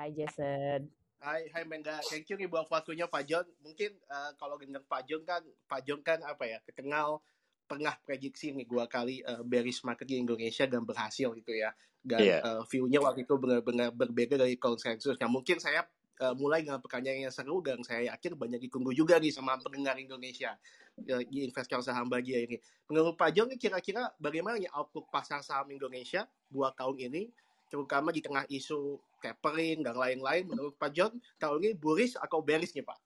Hai Jason. Hai, hai Mengga. Thank you nih buat waktunya Pak John. Mungkin uh, kalau dengar Pak John kan, Pak John kan apa ya, terkenal pernah prediksi nih dua kali uh, bearish market di Indonesia dan berhasil gitu ya. Dan yeah. uh, view-nya waktu itu benar-benar berbeda dari konsensus. Nah mungkin saya uh, mulai dengan pertanyaan yang seru dan saya yakin banyak ditunggu juga nih sama pendengar Indonesia uh, di investor saham bahagia ini. Menurut Pak John kira-kira bagaimana nih outlook pasar saham Indonesia dua tahun ini terutama di tengah isu tapering dan lain-lain menurut Pak John tahun ini bullish atau bearish Pak?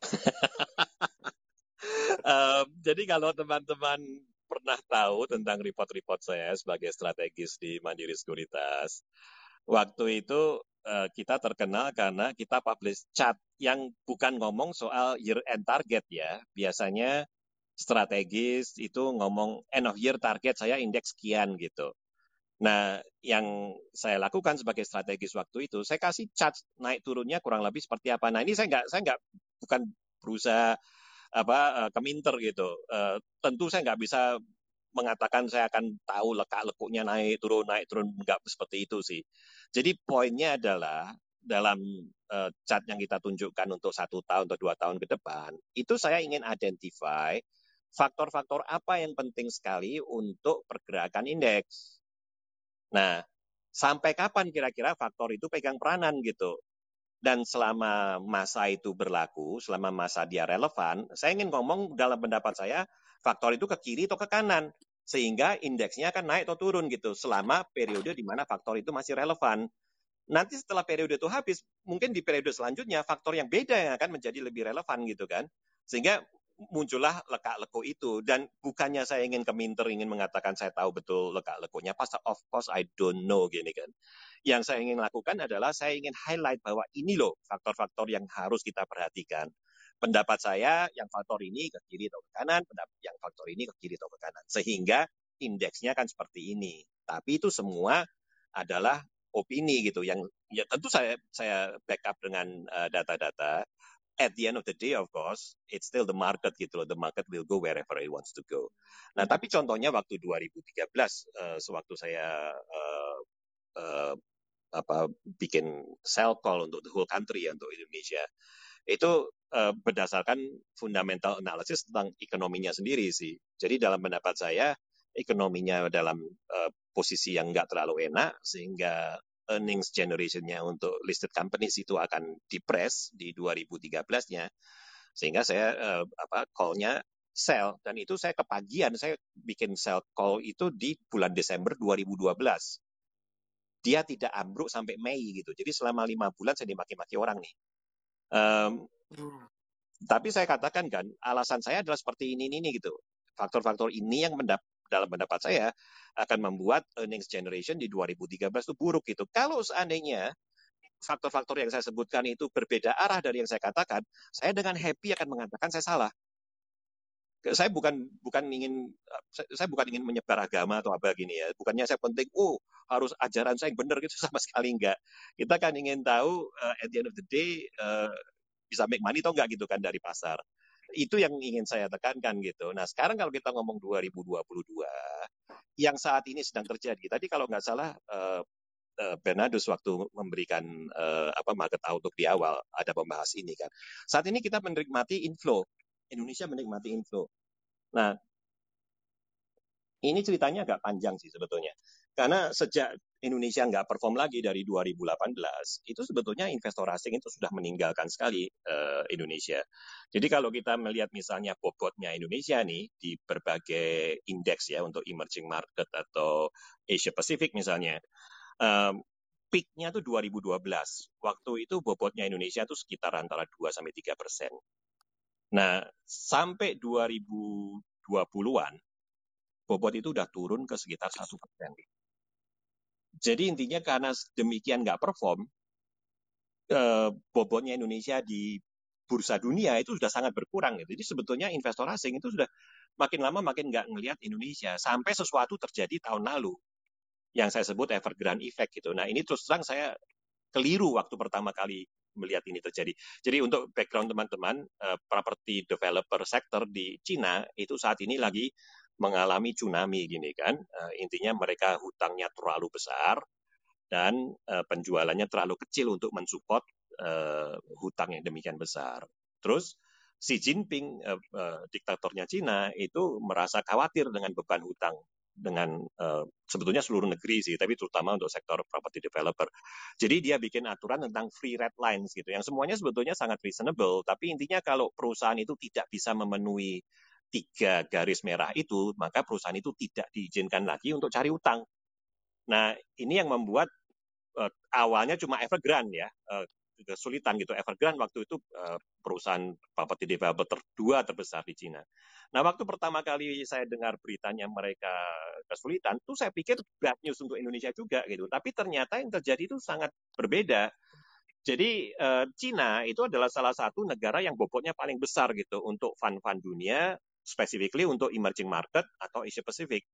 um, jadi kalau teman-teman pernah tahu tentang report-report saya sebagai strategis di Mandiri Sekuritas, waktu itu uh, kita terkenal karena kita publish chart yang bukan ngomong soal year end target ya. Biasanya strategis itu ngomong end of year target saya indeks sekian gitu. Nah, yang saya lakukan sebagai strategis waktu itu, saya kasih charge naik turunnya kurang lebih seperti apa. Nah, ini saya nggak, saya nggak bukan berusaha apa uh, keminter gitu. Uh, tentu saya nggak bisa mengatakan saya akan tahu lekak-lekuknya naik turun naik turun nggak seperti itu sih. Jadi poinnya adalah dalam uh, chart yang kita tunjukkan untuk satu tahun atau dua tahun ke depan, itu saya ingin identify faktor-faktor apa yang penting sekali untuk pergerakan indeks. Nah, sampai kapan kira-kira faktor itu pegang peranan gitu? Dan selama masa itu berlaku, selama masa dia relevan, saya ingin ngomong dalam pendapat saya, faktor itu ke kiri atau ke kanan. Sehingga indeksnya akan naik atau turun gitu, selama periode di mana faktor itu masih relevan. Nanti setelah periode itu habis, mungkin di periode selanjutnya faktor yang beda yang akan menjadi lebih relevan gitu kan. Sehingga muncullah lekak-lekuk itu. Dan bukannya saya ingin keminter ingin mengatakan saya tahu betul lekak-lekuknya pas of course I don't know gini kan. Yang saya ingin lakukan adalah saya ingin highlight bahwa ini loh faktor-faktor yang harus kita perhatikan. Pendapat saya yang faktor ini ke kiri atau ke kanan pendapat yang faktor ini ke kiri atau ke kanan. Sehingga indeksnya kan seperti ini. Tapi itu semua adalah opini gitu. Yang ya tentu saya saya backup dengan uh, data-data at the end of the day, of course, it's still the market gitu loh. The market will go wherever it wants to go. Nah, tapi contohnya waktu 2013, uh, sewaktu saya uh, uh, apa bikin sell call untuk the whole country ya, untuk Indonesia, itu uh, berdasarkan fundamental analysis tentang ekonominya sendiri sih. Jadi dalam pendapat saya, ekonominya dalam uh, posisi yang nggak terlalu enak, sehingga earnings generation-nya untuk listed companies itu akan depres di 2013-nya. Sehingga saya uh, apa call-nya sell dan itu saya kepagian saya bikin sell call itu di bulan Desember 2012. Dia tidak ambruk sampai Mei gitu. Jadi selama lima bulan saya dimaki-maki orang nih. Um, Tapi saya katakan kan alasan saya adalah seperti ini ini gitu. Faktor-faktor ini yang mendap dalam pendapat saya akan membuat earnings generation di 2013 itu buruk gitu. Kalau seandainya faktor-faktor yang saya sebutkan itu berbeda arah dari yang saya katakan, saya dengan happy akan mengatakan saya salah. Saya bukan bukan ingin saya bukan ingin menyebar agama atau apa gini ya. Bukannya saya penting, oh harus ajaran saya yang benar gitu sama sekali enggak. Kita kan ingin tahu uh, at the end of the day uh, bisa make money atau enggak gitu kan dari pasar itu yang ingin saya tekankan gitu. Nah sekarang kalau kita ngomong 2022, yang saat ini sedang terjadi, tadi kalau nggak salah uh, uh, Bernardus waktu memberikan uh, apa market outlook di awal ada pembahas ini kan. Saat ini kita menikmati inflow, Indonesia menikmati inflow. Nah ini ceritanya agak panjang sih sebetulnya. Karena sejak Indonesia nggak perform lagi dari 2018, itu sebetulnya investor asing itu sudah meninggalkan sekali uh, Indonesia. Jadi kalau kita melihat misalnya bobotnya Indonesia nih di berbagai indeks ya untuk emerging market atau Asia Pacific misalnya, um, peaknya tuh 2012. Waktu itu bobotnya Indonesia tuh sekitar antara 2 sampai 3 persen. Nah, sampai 2020-an, bobot itu udah turun ke sekitar satu persen. Jadi intinya karena demikian nggak perform, eh, bobotnya Indonesia di bursa dunia itu sudah sangat berkurang. Gitu. Jadi sebetulnya investor asing itu sudah makin lama makin nggak ngelihat Indonesia sampai sesuatu terjadi tahun lalu yang saya sebut Evergrande effect gitu. Nah ini terus terang saya keliru waktu pertama kali melihat ini terjadi. Jadi untuk background teman-teman, uh, property developer sector di Cina itu saat ini lagi mengalami tsunami gini kan. Uh, intinya mereka hutangnya terlalu besar dan uh, penjualannya terlalu kecil untuk mensupport uh, hutang yang demikian besar. Terus Xi Jinping, uh, uh, diktatornya Cina, itu merasa khawatir dengan beban hutang dengan uh, sebetulnya seluruh negeri sih, tapi terutama untuk sektor property developer. Jadi dia bikin aturan tentang free red lines gitu, yang semuanya sebetulnya sangat reasonable. Tapi intinya kalau perusahaan itu tidak bisa memenuhi tiga garis merah itu, maka perusahaan itu tidak diizinkan lagi untuk cari utang. Nah, ini yang membuat uh, awalnya cuma Evergrande ya, uh, kesulitan gitu. Evergrande waktu itu uh, perusahaan property developer terdua terbesar di Cina. Nah, waktu pertama kali saya dengar beritanya mereka kesulitan, tuh saya pikir bad news untuk Indonesia juga gitu. Tapi ternyata yang terjadi itu sangat berbeda. Jadi Cina itu adalah salah satu negara yang bobotnya paling besar gitu untuk fund-fund dunia, specifically untuk emerging market atau Asia Pacific.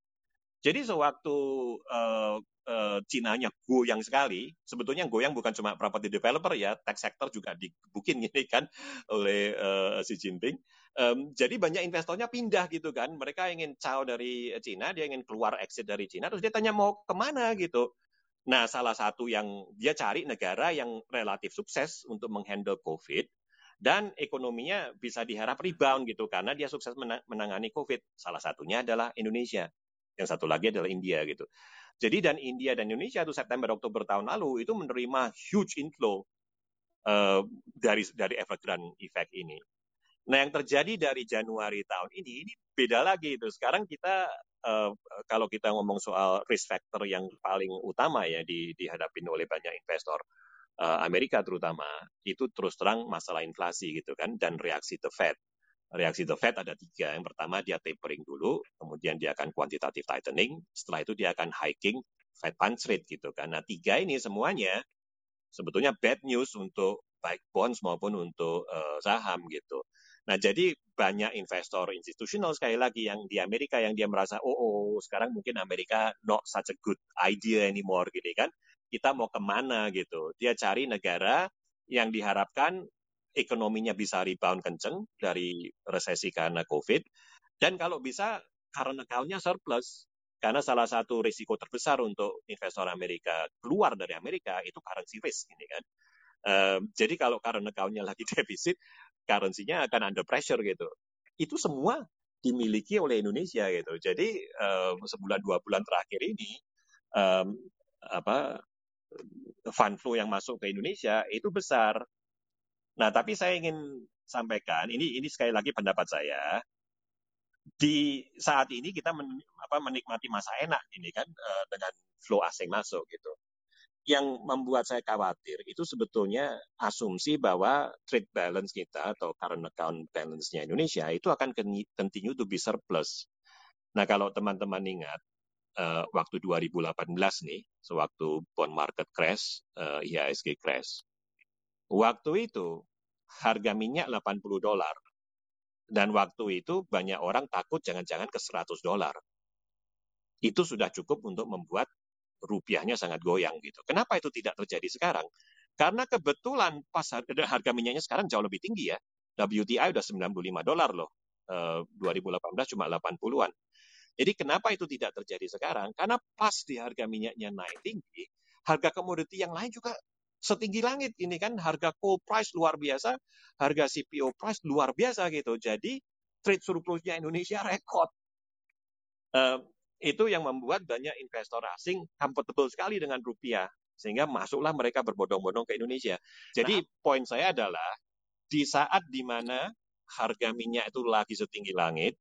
Jadi sewaktu uh, uh, Cina-nya goyang sekali, sebetulnya goyang bukan cuma property developer ya, tech sector juga dibukin ini kan oleh uh, Xi Jinping. Um, jadi banyak investornya pindah gitu kan, mereka ingin caw dari Cina, dia ingin keluar exit dari Cina, terus dia tanya mau ke mana gitu. Nah, salah satu yang dia cari negara yang relatif sukses untuk menghandle COVID dan ekonominya bisa diharap rebound gitu karena dia sukses menangani COVID. Salah satunya adalah Indonesia. Yang satu lagi adalah India gitu. Jadi dan India dan Indonesia itu September Oktober tahun lalu itu menerima huge inflow uh, dari dari Evergrande effect ini. Nah yang terjadi dari Januari tahun ini ini beda lagi itu. Sekarang kita uh, kalau kita ngomong soal risk factor yang paling utama ya di, dihadapin oleh banyak investor Amerika terutama itu terus terang masalah inflasi gitu kan dan reaksi the Fed reaksi the Fed ada tiga. Yang pertama dia tapering dulu, kemudian dia akan quantitative tightening, setelah itu dia akan hiking Fed funds rate gitu kan. Nah tiga ini semuanya sebetulnya bad news untuk baik bonds maupun untuk uh, saham gitu. Nah jadi banyak investor institusional sekali lagi yang di Amerika yang dia merasa oh, oh sekarang mungkin Amerika not such a good idea anymore gitu kan. Kita mau ke mana gitu. Dia cari negara yang diharapkan ekonominya bisa rebound kenceng dari resesi karena COVID. Dan kalau bisa current account-nya surplus. Karena salah satu risiko terbesar untuk investor Amerika keluar dari Amerika itu currency risk ini kan. Um, jadi kalau current account-nya lagi defisit, currency-nya akan under pressure gitu. Itu semua dimiliki oleh Indonesia gitu. Jadi um, sebulan dua bulan terakhir ini um, apa fund flow yang masuk ke Indonesia itu besar Nah, tapi saya ingin sampaikan, ini ini sekali lagi pendapat saya, di saat ini kita men, apa, menikmati masa enak ini kan uh, dengan flow asing masuk gitu. Yang membuat saya khawatir itu sebetulnya asumsi bahwa trade balance kita atau current account balance-nya Indonesia itu akan continue to be surplus. Nah, kalau teman-teman ingat uh, waktu 2018 nih, sewaktu bond market crash, uh, IHSG crash, Waktu itu harga minyak 80 dolar. Dan waktu itu banyak orang takut jangan-jangan ke 100 dolar. Itu sudah cukup untuk membuat rupiahnya sangat goyang gitu. Kenapa itu tidak terjadi sekarang? Karena kebetulan pas harga, harga minyaknya sekarang jauh lebih tinggi ya. WTI udah 95 dolar loh. E, 2018 cuma 80-an. Jadi kenapa itu tidak terjadi sekarang? Karena pas di harga minyaknya naik tinggi, harga komoditi yang lain juga setinggi langit ini kan harga coal price luar biasa, harga CPO price luar biasa gitu. Jadi trade surplusnya Indonesia rekor. Uh, itu yang membuat banyak investor asing comfortable sekali dengan rupiah sehingga masuklah mereka berbondong-bondong ke Indonesia. Jadi nah. poin saya adalah di saat di mana harga minyak itu lagi setinggi langit,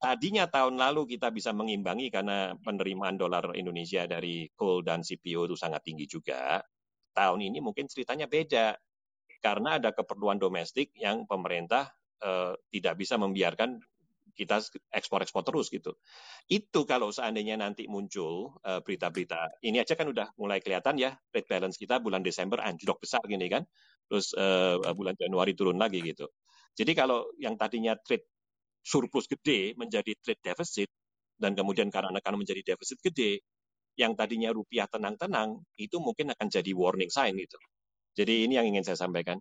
tadinya tahun lalu kita bisa mengimbangi karena penerimaan dolar Indonesia dari coal dan CPO itu sangat tinggi juga tahun ini mungkin ceritanya beda karena ada keperluan domestik yang pemerintah eh, tidak bisa membiarkan kita ekspor-ekspor terus gitu. Itu kalau seandainya nanti muncul berita berita-berita, ini aja kan udah mulai kelihatan ya, trade balance kita bulan Desember anjlok besar gini kan, terus uh, bulan Januari turun lagi gitu. Jadi kalau yang tadinya trade surplus gede menjadi trade deficit, dan kemudian karena akan menjadi defisit gede, yang tadinya rupiah tenang-tenang itu mungkin akan jadi warning sign gitu. Jadi ini yang ingin saya sampaikan.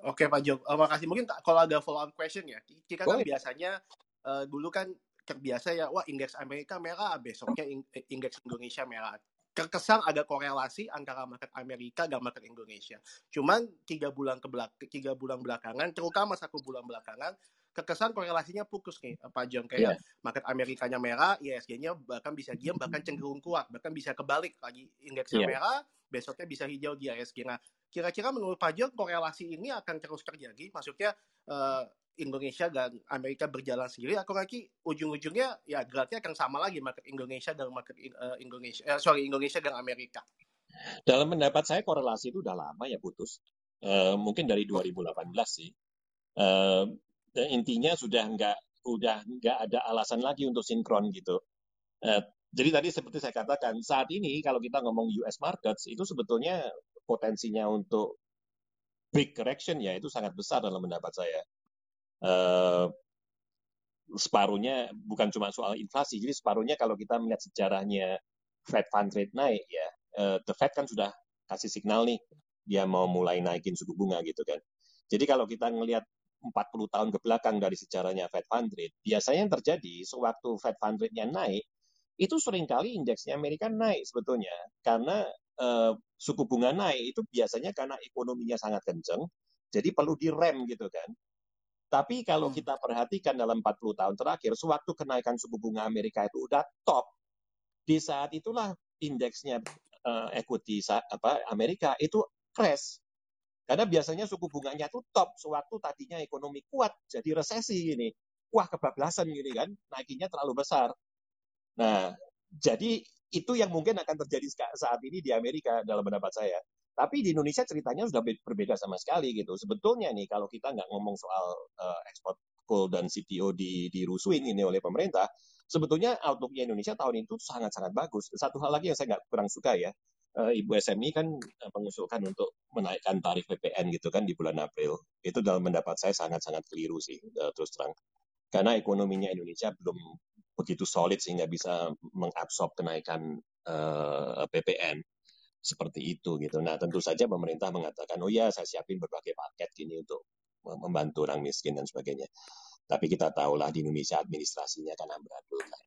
Oke Pak Jok, uh, makasih. Mungkin kalau ada follow up question ya, kita kan biasanya uh, dulu kan terbiasa ya, wah indeks Amerika merah, besoknya indeks Indonesia merah. terkesan ada korelasi antara market Amerika dan market Indonesia. Cuman tiga bulan ke belak tiga bulan belakangan, terutama satu bulan belakangan, kekesan korelasinya putus nih Pak John kayak yeah. market Amerikanya merah, ISG-nya bahkan bisa diam bahkan cenderung kuat, bahkan bisa kebalik lagi indeksnya yeah. merah, besoknya bisa hijau di ISG. Nah, kira-kira menurut Pak John korelasi ini akan terus terjadi? Maksudnya uh, Indonesia dan Amerika berjalan sendiri atau lagi ujung-ujungnya ya geraknya akan sama lagi market Indonesia dan market uh, Indonesia uh, sorry Indonesia dan Amerika. Dalam pendapat saya korelasi itu udah lama ya putus. Uh, mungkin dari 2018 sih. Uh, intinya sudah nggak udah nggak ada alasan lagi untuk sinkron gitu. Uh, jadi tadi seperti saya katakan saat ini kalau kita ngomong US markets itu sebetulnya potensinya untuk big correction ya itu sangat besar dalam pendapat saya uh, separuhnya bukan cuma soal inflasi, jadi separuhnya kalau kita melihat sejarahnya Fed fund rate naik ya, uh, the Fed kan sudah kasih signal nih dia mau mulai naikin suku bunga gitu kan. Jadi kalau kita ngelihat 40 tahun ke belakang dari sejarahnya Fed fund rate, biasanya yang terjadi sewaktu Fed fund rate-nya naik, itu sering kali indeksnya Amerika naik sebetulnya karena uh, suku bunga naik itu biasanya karena ekonominya sangat kenceng, jadi perlu direm gitu kan. Tapi kalau hmm. kita perhatikan dalam 40 tahun terakhir, sewaktu kenaikan suku bunga Amerika itu udah top, di saat itulah indeksnya uh, equity apa Amerika itu crash. Karena biasanya suku bunganya itu top sewaktu tadinya ekonomi kuat jadi resesi ini. Wah, kebablasan gini kan, naikinnya terlalu besar. Nah, jadi itu yang mungkin akan terjadi saat ini di Amerika dalam pendapat saya. Tapi di Indonesia ceritanya sudah berbeda sama sekali gitu. Sebetulnya nih kalau kita nggak ngomong soal uh, ekspor coal dan CPO di dirusuin ini oleh pemerintah, sebetulnya outlooknya Indonesia tahun itu sangat-sangat bagus. Satu hal lagi yang saya nggak kurang suka ya, uh, Ibu SMI kan uh, mengusulkan untuk menaikkan tarif PPN gitu kan di bulan April. Itu dalam pendapat saya sangat-sangat keliru sih uh, terus terang. Karena ekonominya Indonesia belum begitu solid sehingga bisa mengabsorb kenaikan uh, PPN seperti itu gitu. Nah tentu saja pemerintah mengatakan oh ya saya siapin berbagai paket gini untuk membantu orang miskin dan sebagainya. Tapi kita tahulah di Indonesia administrasinya kan amburadul kan.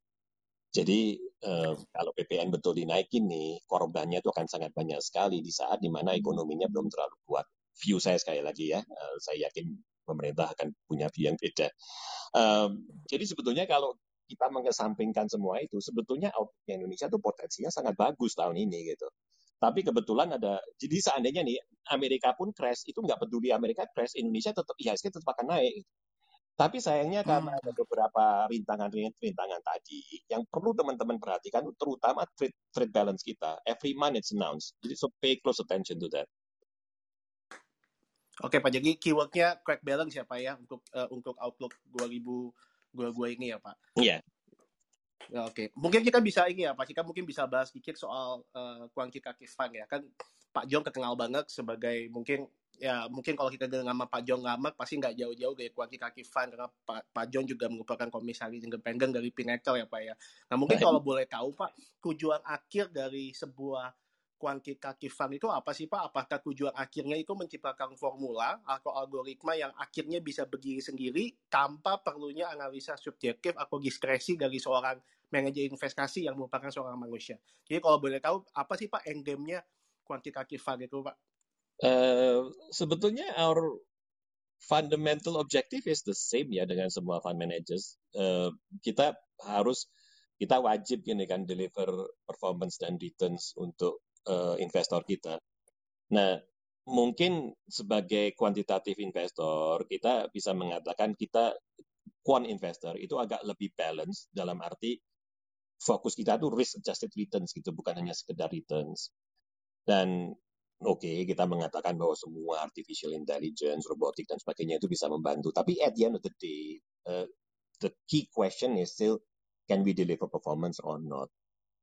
Jadi eh, kalau PPN betul dinaikin nih, korbannya itu akan sangat banyak sekali di saat di mana ekonominya belum terlalu kuat. View saya sekali lagi ya, eh, saya yakin pemerintah akan punya view yang beda. Eh, jadi sebetulnya kalau kita mengesampingkan semua itu, sebetulnya outputnya Indonesia itu potensinya sangat bagus tahun ini gitu. Tapi kebetulan ada, jadi seandainya nih Amerika pun crash, itu nggak peduli Amerika crash, Indonesia tetap IHSG tetap akan naik. Tapi sayangnya karena hmm. ada beberapa rintangan-rintangan tadi yang perlu teman-teman perhatikan, terutama trade, trade balance kita. Every month it's announced. Jadi so pay close attention to that. Oke Pak, jadi keywordnya crack balance ya Pak ya untuk uh, untuk outlook 2022 ini ya Pak. Iya. Yeah. Ya, Oke, okay. mungkin kita bisa ini ya, Pak. Kita mungkin bisa bahas sedikit soal uh, kuantitatif fund ya. Kan Pak Jong terkenal banget sebagai mungkin ya mungkin kalau kita dengar nama Pak Jong lama pasti nggak jauh-jauh dari kuantitatif fund karena Pak, Pak Jong juga merupakan komisaris independen dari Pinnacle ya Pak ya. Nah mungkin kalau boleh tahu Pak tujuan akhir dari sebuah kuantitatif fund itu apa sih Pak? Apakah tujuan akhirnya itu menciptakan formula atau algoritma yang akhirnya bisa berdiri sendiri tanpa perlunya analisa subjektif atau diskresi dari seorang manajer investasi yang merupakan seorang manusia. Jadi kalau boleh tahu apa sih Pak endgame-nya kuantitatif fund itu Pak? Uh, sebetulnya our fundamental objective is the same ya dengan semua fund managers. Uh, kita harus kita wajib gini kan deliver performance dan returns untuk uh, investor kita. Nah, mungkin sebagai kuantitatif investor kita bisa mengatakan kita quant investor itu agak lebih balance dalam arti fokus kita tuh risk adjusted returns gitu bukan hanya sekedar returns dan oke okay, kita mengatakan bahwa semua artificial intelligence robotik dan sebagainya itu bisa membantu tapi at the end of the day uh, the key question is still can we deliver performance or not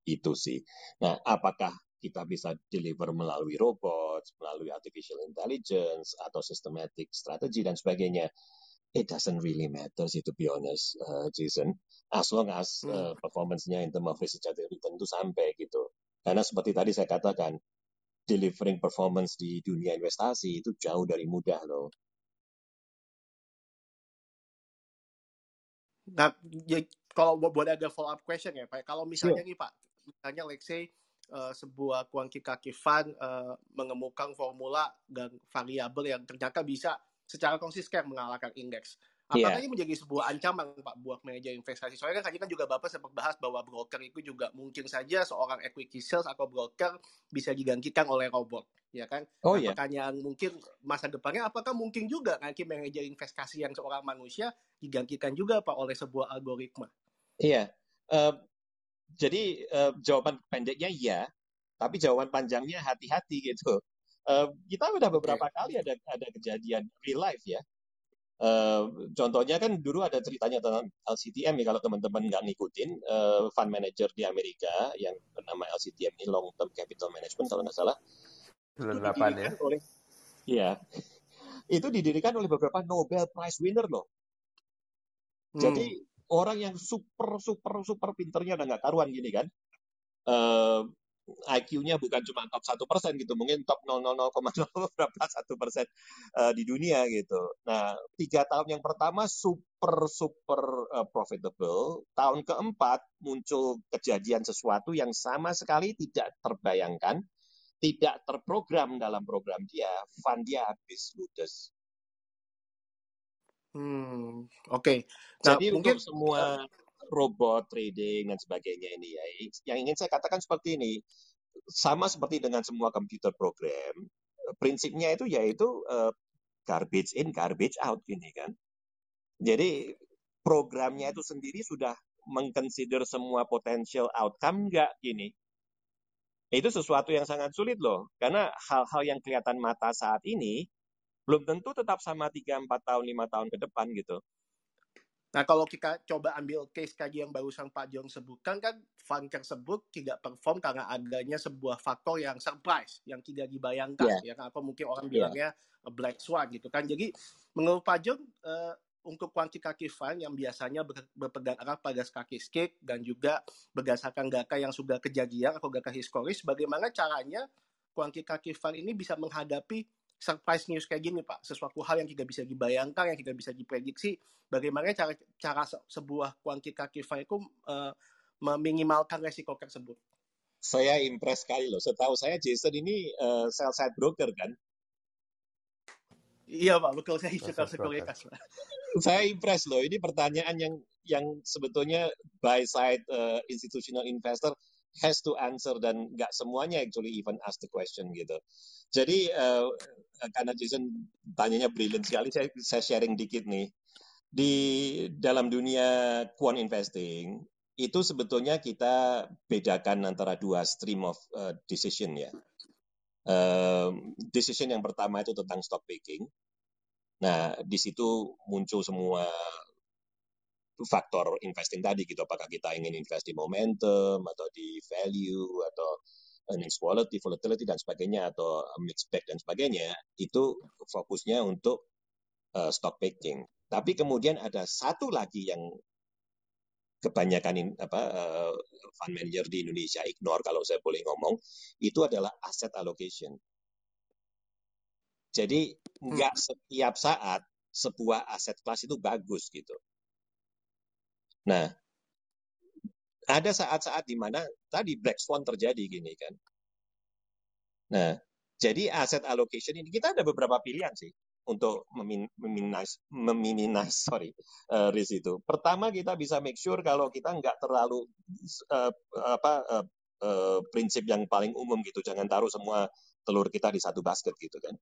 itu sih nah apakah kita bisa deliver melalui robot, melalui artificial intelligence, atau systematic strategy dan sebagainya. It doesn't really matter sih, to be honest, uh, Jason. As long as uh, performance-nya in terms of risk return itu sampai gitu. Karena seperti tadi saya katakan, delivering performance di dunia investasi itu jauh dari mudah loh. Nah, ya, kalau boleh ada follow up question ya Pak, kalau misalnya sure. nih Pak, misalnya let's say uh, sebuah kuantitatif fund uh, mengemukakan formula dan variabel yang ternyata bisa secara konsisten mengalahkan indeks. Apakah yeah. ini menjadi sebuah ancaman Pak buat manajer investasi? Soalnya kan tadi kan juga Bapak sempat bahas bahwa broker itu juga mungkin saja seorang equity sales atau broker bisa digantikan oleh robot, ya kan? Oh iya. Pertanyaan mungkin masa depannya apakah mungkin juga nanti manajer investasi yang seorang manusia digantikan juga Pak oleh sebuah algoritma? Iya. Uh, jadi uh, jawaban pendeknya iya, tapi jawaban panjangnya hati-hati gitu. Uh, kita udah beberapa okay. kali ada ada kejadian real life ya Uh, contohnya kan dulu ada ceritanya tentang LCTM ya kalau teman-teman nggak ngikutin uh, fund manager di Amerika yang bernama LCTM ini Long Term Capital Management kalau nggak salah. 98 ya. Oleh, iya. Itu didirikan oleh beberapa Nobel Prize winner loh. Hmm. Jadi orang yang super super super pinternya udah nggak karuan gini kan. Uh, IQ-nya bukan cuma top satu persen gitu, mungkin top 0,00 berapa satu persen uh, di dunia gitu. Nah, tiga tahun yang pertama super super uh, profitable. Tahun keempat muncul kejadian sesuatu yang sama sekali tidak terbayangkan, tidak terprogram dalam program dia, fund dia habis ludes. Hmm, oke. Okay. Nah, Jadi mungkin untuk semua robot trading dan sebagainya ini ya. Yang ingin saya katakan seperti ini, sama seperti dengan semua komputer program, prinsipnya itu yaitu uh, garbage in, garbage out gini kan. Jadi programnya itu sendiri sudah mengconsider semua potential outcome nggak gini. Itu sesuatu yang sangat sulit loh, karena hal-hal yang kelihatan mata saat ini belum tentu tetap sama 3, 4 tahun, 5 tahun ke depan gitu. Nah, kalau kita coba ambil case kaji yang barusan Pak Jong sebutkan kan fund tersebut tidak perform karena adanya sebuah faktor yang surprise yang tidak dibayangkan yeah. ya kan atau mungkin orang yeah. bilangnya black swan gitu kan. Jadi menurut Pak Jong uh, untuk kuantitatif fund yang biasanya ber berpegang erat pada statistik dan juga berdasarkan data yang sudah kejadian atau data historis, bagaimana caranya kuantitatif fund ini bisa menghadapi surprise news kayak gini Pak, sesuatu hal yang tidak bisa dibayangkan, yang tidak bisa diprediksi, bagaimana cara cara sebuah kuantitatif itu uh, meminimalkan resiko tersebut? Saya impress sekali loh. Setahu saya Jason ini uh, sell side broker kan? Iya Pak, betul saya suka sekuritas Pak. Saya impress loh. Ini pertanyaan yang yang sebetulnya buy side uh, institutional investor has to answer dan nggak semuanya actually even ask the question gitu. Jadi uh, karena Jason tanyanya brilliant sekali, saya, saya sharing dikit nih. Di dalam dunia quant investing itu sebetulnya kita bedakan antara dua stream of uh, decision ya. Decision yang pertama itu tentang stock picking. Nah, di situ muncul semua faktor investing tadi gitu apakah kita ingin invest di momentum atau di value atau earnings quality, volatility dan sebagainya atau mixed bag dan sebagainya itu fokusnya untuk uh, stock picking. Tapi kemudian ada satu lagi yang kebanyakan in, apa uh, fund manager di Indonesia ignore kalau saya boleh ngomong itu adalah asset allocation. Jadi nggak hmm. setiap saat sebuah aset kelas itu bagus gitu. Nah, ada saat-saat di mana tadi black swan terjadi gini kan. Nah, jadi aset allocation ini kita ada beberapa pilihan sih untuk meminimize, meminimize sorry uh, risk itu. Pertama kita bisa make sure kalau kita nggak terlalu uh, apa uh, uh, prinsip yang paling umum gitu, jangan taruh semua telur kita di satu basket gitu kan.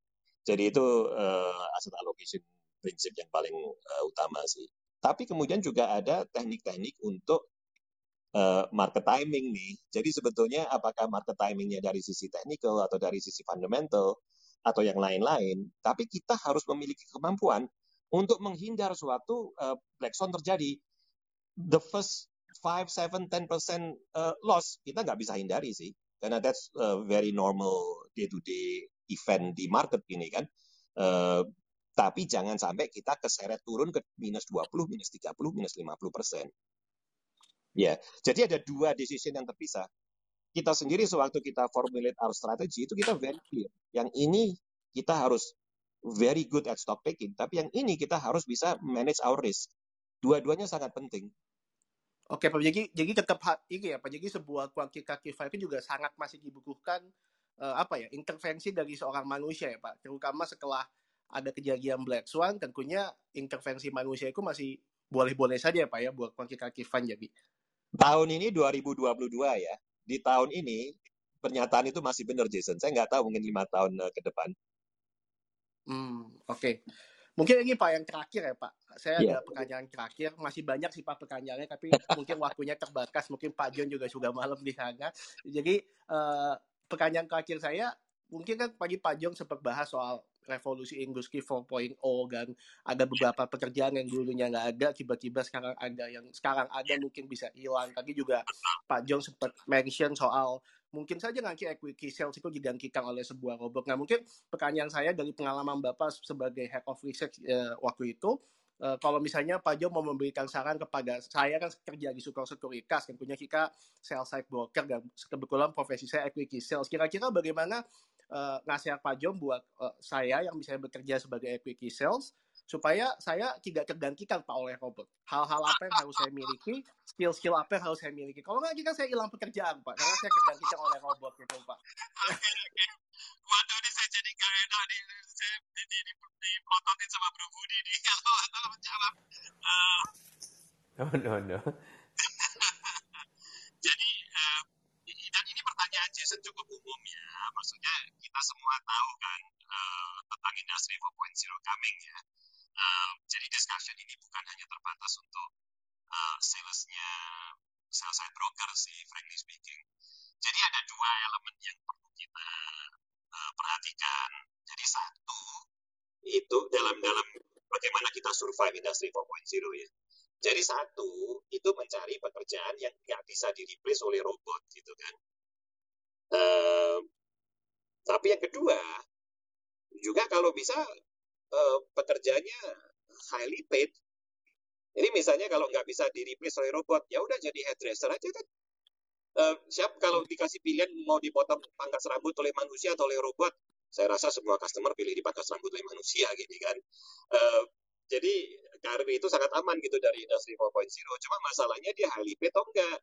Jadi itu uh, aset allocation prinsip yang paling uh, utama sih. Tapi kemudian juga ada teknik-teknik untuk uh, market timing nih. Jadi sebetulnya apakah market timingnya dari sisi technical atau dari sisi fundamental atau yang lain-lain. Tapi kita harus memiliki kemampuan untuk menghindar suatu uh, black swan terjadi. The first 5, 7, 10% uh, loss kita nggak bisa hindari sih. Karena that's a very normal day-to-day event di market ini kan. Uh, tapi jangan sampai kita keseret turun ke minus 20, minus 30, minus 50 persen. Ya, jadi ada dua decision yang terpisah. Kita sendiri sewaktu kita formulate our strategy itu kita very clear. Yang ini kita harus very good at stock picking, tapi yang ini kita harus bisa manage our risk. Dua-duanya sangat penting. Oke Pak Jadi, jadi tetap ini ya Pak Jadi sebuah kuantitative itu juga sangat masih dibutuhkan uh, apa ya intervensi dari seorang manusia ya Pak, terutama setelah ada kejadian Black Swan, tentunya intervensi manusia itu masih boleh-boleh saja ya Pak ya buat kuantitative fund jadi. Tahun ini 2022 ya, di tahun ini pernyataan itu masih benar Jason. Saya nggak tahu mungkin lima tahun uh, ke depan. Hmm, oke. Okay. Mungkin ini Pak yang terakhir ya Pak. Saya yeah. ada pertanyaan terakhir. Masih banyak sih Pak pertanyaannya, tapi mungkin waktunya terbatas. Mungkin Pak John juga sudah malam di sana. Jadi uh, pertanyaan terakhir saya, mungkin kan pagi Pak John sempat bahas soal revolusi industri 4.0 kan ada beberapa pekerjaan yang dulunya nggak ada tiba-tiba sekarang ada yang sekarang ada mungkin bisa hilang tadi juga Pak John sempat mention soal mungkin saja nanti equity sales itu digantikan oleh sebuah robot. Nah mungkin pertanyaan saya dari pengalaman Bapak sebagai head of research uh, waktu itu, uh, kalau misalnya Pak Jo mau memberikan saran kepada saya kan kerja di Sukor Sekuritas, tentunya kita sales side broker dan kebetulan profesi saya equity sales. Kira-kira bagaimana uh, nasihat Pak Jo buat uh, saya yang misalnya bekerja sebagai equity sales, supaya saya tidak tergantikan Pak oleh robot. Hal-hal apa yang harus saya miliki, skill-skill apa yang harus saya miliki. Kalau nggak, kan saya hilang pekerjaan Pak, karena saya tergantikan oleh robot gitu Pak. Waduh, ini saya jadi gak enak nih, saya di, di, di, dipototin sama Bro Budi nih kalau kalau menjawab. Uh, oh no no. jadi uh, dan ini pertanyaan Jason cukup umum ya, maksudnya kita semua tahu kan uh, tentang industri 4.0 coming ya Uh, jadi discussion ini bukan hanya terbatas untuk uh, salesnya sales side broker sih, frankly speaking. Jadi ada dua elemen yang perlu kita uh, perhatikan. Jadi satu itu dalam dalam bagaimana kita survive industri 4.0 ya. Jadi satu itu mencari pekerjaan yang nggak bisa di replace oleh robot gitu kan. Uh, tapi yang kedua juga kalau bisa uh, pekerjaannya paid. Jadi misalnya kalau nggak bisa di replace oleh robot, ya udah jadi hairdresser aja kan. Uh, siap kalau dikasih pilihan mau dipotong pangkas rambut oleh manusia atau oleh robot, saya rasa semua customer pilih dipangkas rambut oleh manusia gitu kan. Uh, jadi karir itu sangat aman gitu dari industri 4.0. Cuma masalahnya dia highly paid atau enggak.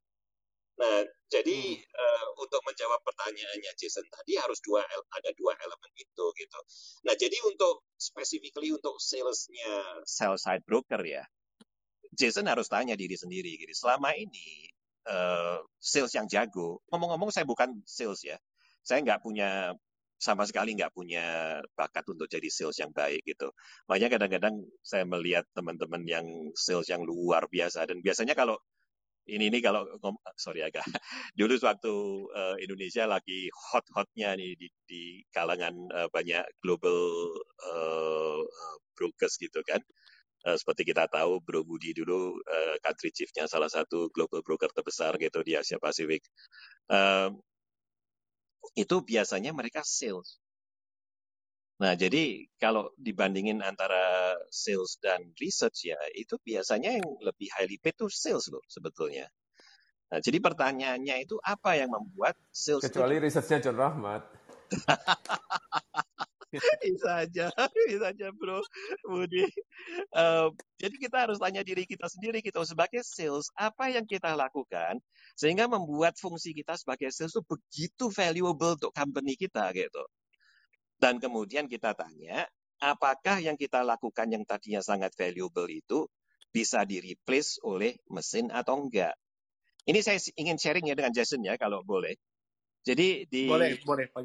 Nah, jadi hmm. uh, untuk menjawab pertanyaannya Jason tadi harus dua ada dua elemen itu gitu. Nah, jadi untuk specifically untuk salesnya sell side broker ya, Jason harus tanya diri sendiri gitu. Selama ini uh, sales yang jago, ngomong-ngomong saya bukan sales ya, saya nggak punya sama sekali nggak punya bakat untuk jadi sales yang baik gitu. Makanya kadang-kadang saya melihat teman-teman yang sales yang luar biasa dan biasanya kalau ini ini kalau sorry agak dulu waktu uh, Indonesia lagi hot-hotnya nih di, di kalangan uh, banyak global uh, brokers gitu kan. Uh, seperti kita tahu Bro Budi dulu uh, country chiefnya salah satu global broker terbesar gitu di Asia Pasifik. Uh, itu biasanya mereka sales. Nah, jadi kalau dibandingin antara sales dan research ya, itu biasanya yang lebih highly paid itu sales loh sebetulnya. Nah, jadi pertanyaannya itu apa yang membuat sales Kecuali itu... researchnya John Rahmat. bisa aja, bisa aja bro, Budi. Uh, jadi kita harus tanya diri kita sendiri, kita sebagai sales, apa yang kita lakukan sehingga membuat fungsi kita sebagai sales itu begitu valuable untuk company kita gitu. Dan kemudian kita tanya, apakah yang kita lakukan yang tadinya sangat valuable itu bisa di-replace oleh mesin atau enggak? Ini saya ingin sharing ya dengan Jason ya, kalau boleh. Jadi di boleh, boleh, Pak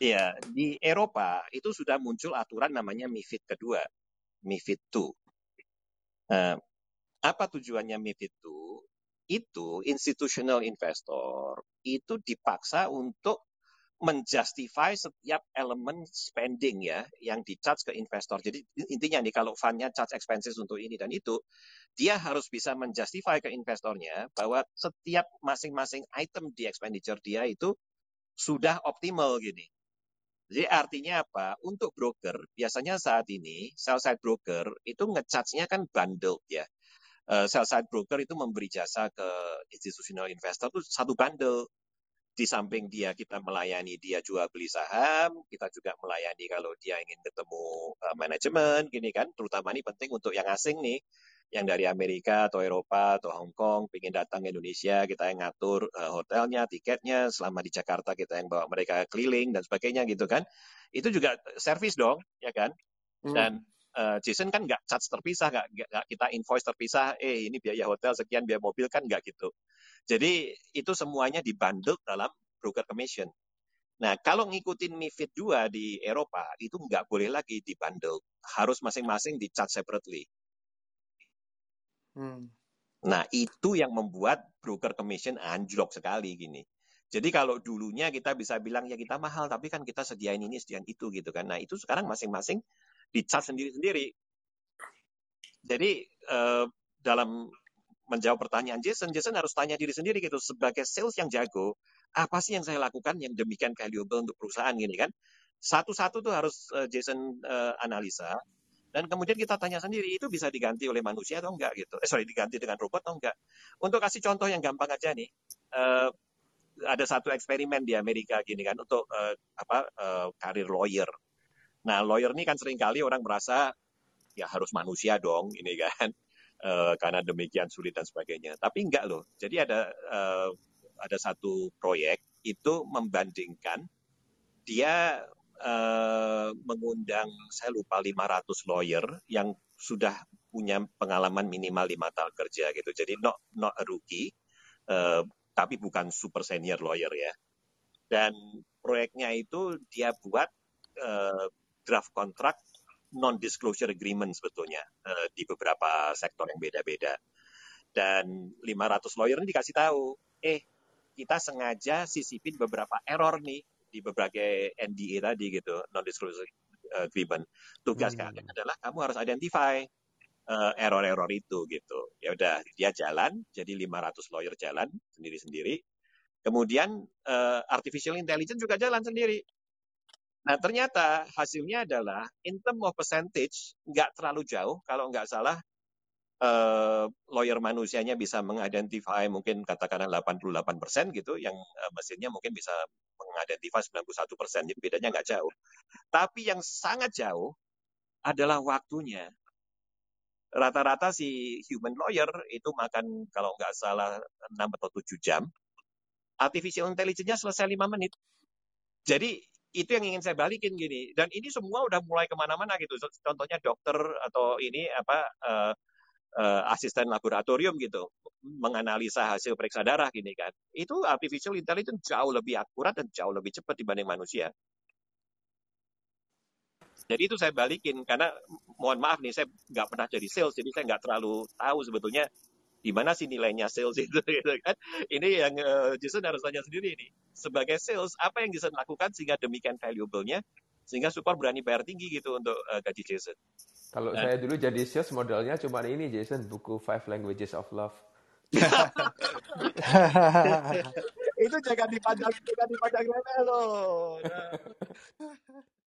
Iya, di Eropa itu sudah muncul aturan namanya MIFID kedua, MIFID 2. Nah, apa tujuannya MIFID 2? Itu institutional investor itu dipaksa untuk menjustify setiap elemen spending ya yang di charge ke investor. Jadi intinya nih kalau fundnya charge expenses untuk ini dan itu, dia harus bisa menjustify ke investornya bahwa setiap masing-masing item di expenditure dia itu sudah optimal gini. Jadi artinya apa? Untuk broker, biasanya saat ini sell side broker itu ngecharge-nya kan bundle ya. Uh, sell side broker itu memberi jasa ke institutional investor itu satu bundle di samping dia kita melayani dia jual beli saham, kita juga melayani kalau dia ingin ketemu uh, manajemen, gini kan, terutama ini penting untuk yang asing nih, yang dari Amerika atau Eropa atau Hong Kong pengen datang ke Indonesia, kita yang ngatur uh, hotelnya, tiketnya, selama di Jakarta kita yang bawa mereka keliling dan sebagainya gitu kan. Itu juga servis dong, ya kan? Hmm. Uh, Jason kan nggak charge terpisah, nggak, nggak kita invoice terpisah, eh ini biaya hotel sekian, biaya mobil kan nggak gitu. Jadi itu semuanya dibundle dalam broker commission. Nah, kalau ngikutin MIFID 2 di Eropa, itu nggak boleh lagi dibundle. Harus masing-masing di charge separately. Hmm. Nah, itu yang membuat broker commission anjlok sekali gini. Jadi kalau dulunya kita bisa bilang ya kita mahal, tapi kan kita sediain ini, sediain itu gitu kan. Nah, itu sekarang masing-masing dicas sendiri-sendiri. Jadi eh, dalam menjawab pertanyaan Jason, Jason harus tanya diri sendiri gitu, sebagai sales yang jago, apa sih yang saya lakukan yang demikian valuable untuk perusahaan gini kan? Satu-satu tuh harus uh, Jason uh, analisa, dan kemudian kita tanya sendiri, itu bisa diganti oleh manusia atau enggak gitu. Eh, sorry, diganti dengan robot atau enggak. Untuk kasih contoh yang gampang aja nih, ada satu eksperimen di Amerika gini kan, untuk apa uh, karir lawyer. Nah, lawyer ini kan sering kali orang merasa, ya harus manusia dong, ini kan. Uh, karena demikian sulit dan sebagainya. Tapi enggak loh. Jadi ada uh, ada satu proyek itu membandingkan dia uh, mengundang saya lupa 500 lawyer yang sudah punya pengalaman minimal lima tahun kerja gitu. Jadi not not a rookie, uh, tapi bukan super senior lawyer ya. Dan proyeknya itu dia buat uh, draft kontrak non disclosure agreement sebetulnya uh, di beberapa sektor yang beda-beda. Dan 500 lawyer ini dikasih tahu, eh kita sengaja sisipin beberapa error nih di berbagai NDA tadi gitu, non disclosure agreement. Tugas hmm. kalian adalah kamu harus identify uh, error-error itu gitu. Ya udah dia jalan, jadi 500 lawyer jalan sendiri-sendiri. Kemudian uh, artificial intelligence juga jalan sendiri. Nah ternyata hasilnya adalah in term of percentage nggak terlalu jauh kalau nggak salah uh, lawyer manusianya bisa mengidentify mungkin katakanlah 88 persen gitu, yang uh, mesinnya mungkin bisa mengidentify 91 persen, jadi bedanya nggak jauh. Tapi yang sangat jauh adalah waktunya. Rata-rata si human lawyer itu makan kalau nggak salah 6 atau 7 jam, artificial intelligence-nya selesai 5 menit. Jadi itu yang ingin saya balikin gini. Dan ini semua udah mulai ke mana-mana gitu. Contohnya dokter atau ini apa uh, uh, asisten laboratorium gitu menganalisa hasil periksa darah gini kan itu artificial intelligence jauh lebih akurat dan jauh lebih cepat dibanding manusia jadi itu saya balikin karena mohon maaf nih saya nggak pernah jadi sales jadi saya nggak terlalu tahu sebetulnya di mana sih nilainya sales itu gitu kan ini yang uh, Jason harus tanya sendiri nih sebagai sales apa yang Jason lakukan sehingga demikian valuable-nya sehingga super berani bayar tinggi gitu untuk uh, gaji Jason kalau nah. saya dulu jadi sales modelnya cuma ini Jason, buku Five Languages of Love. itu jangan dipandang jangan dipandang remeh loh. Nah.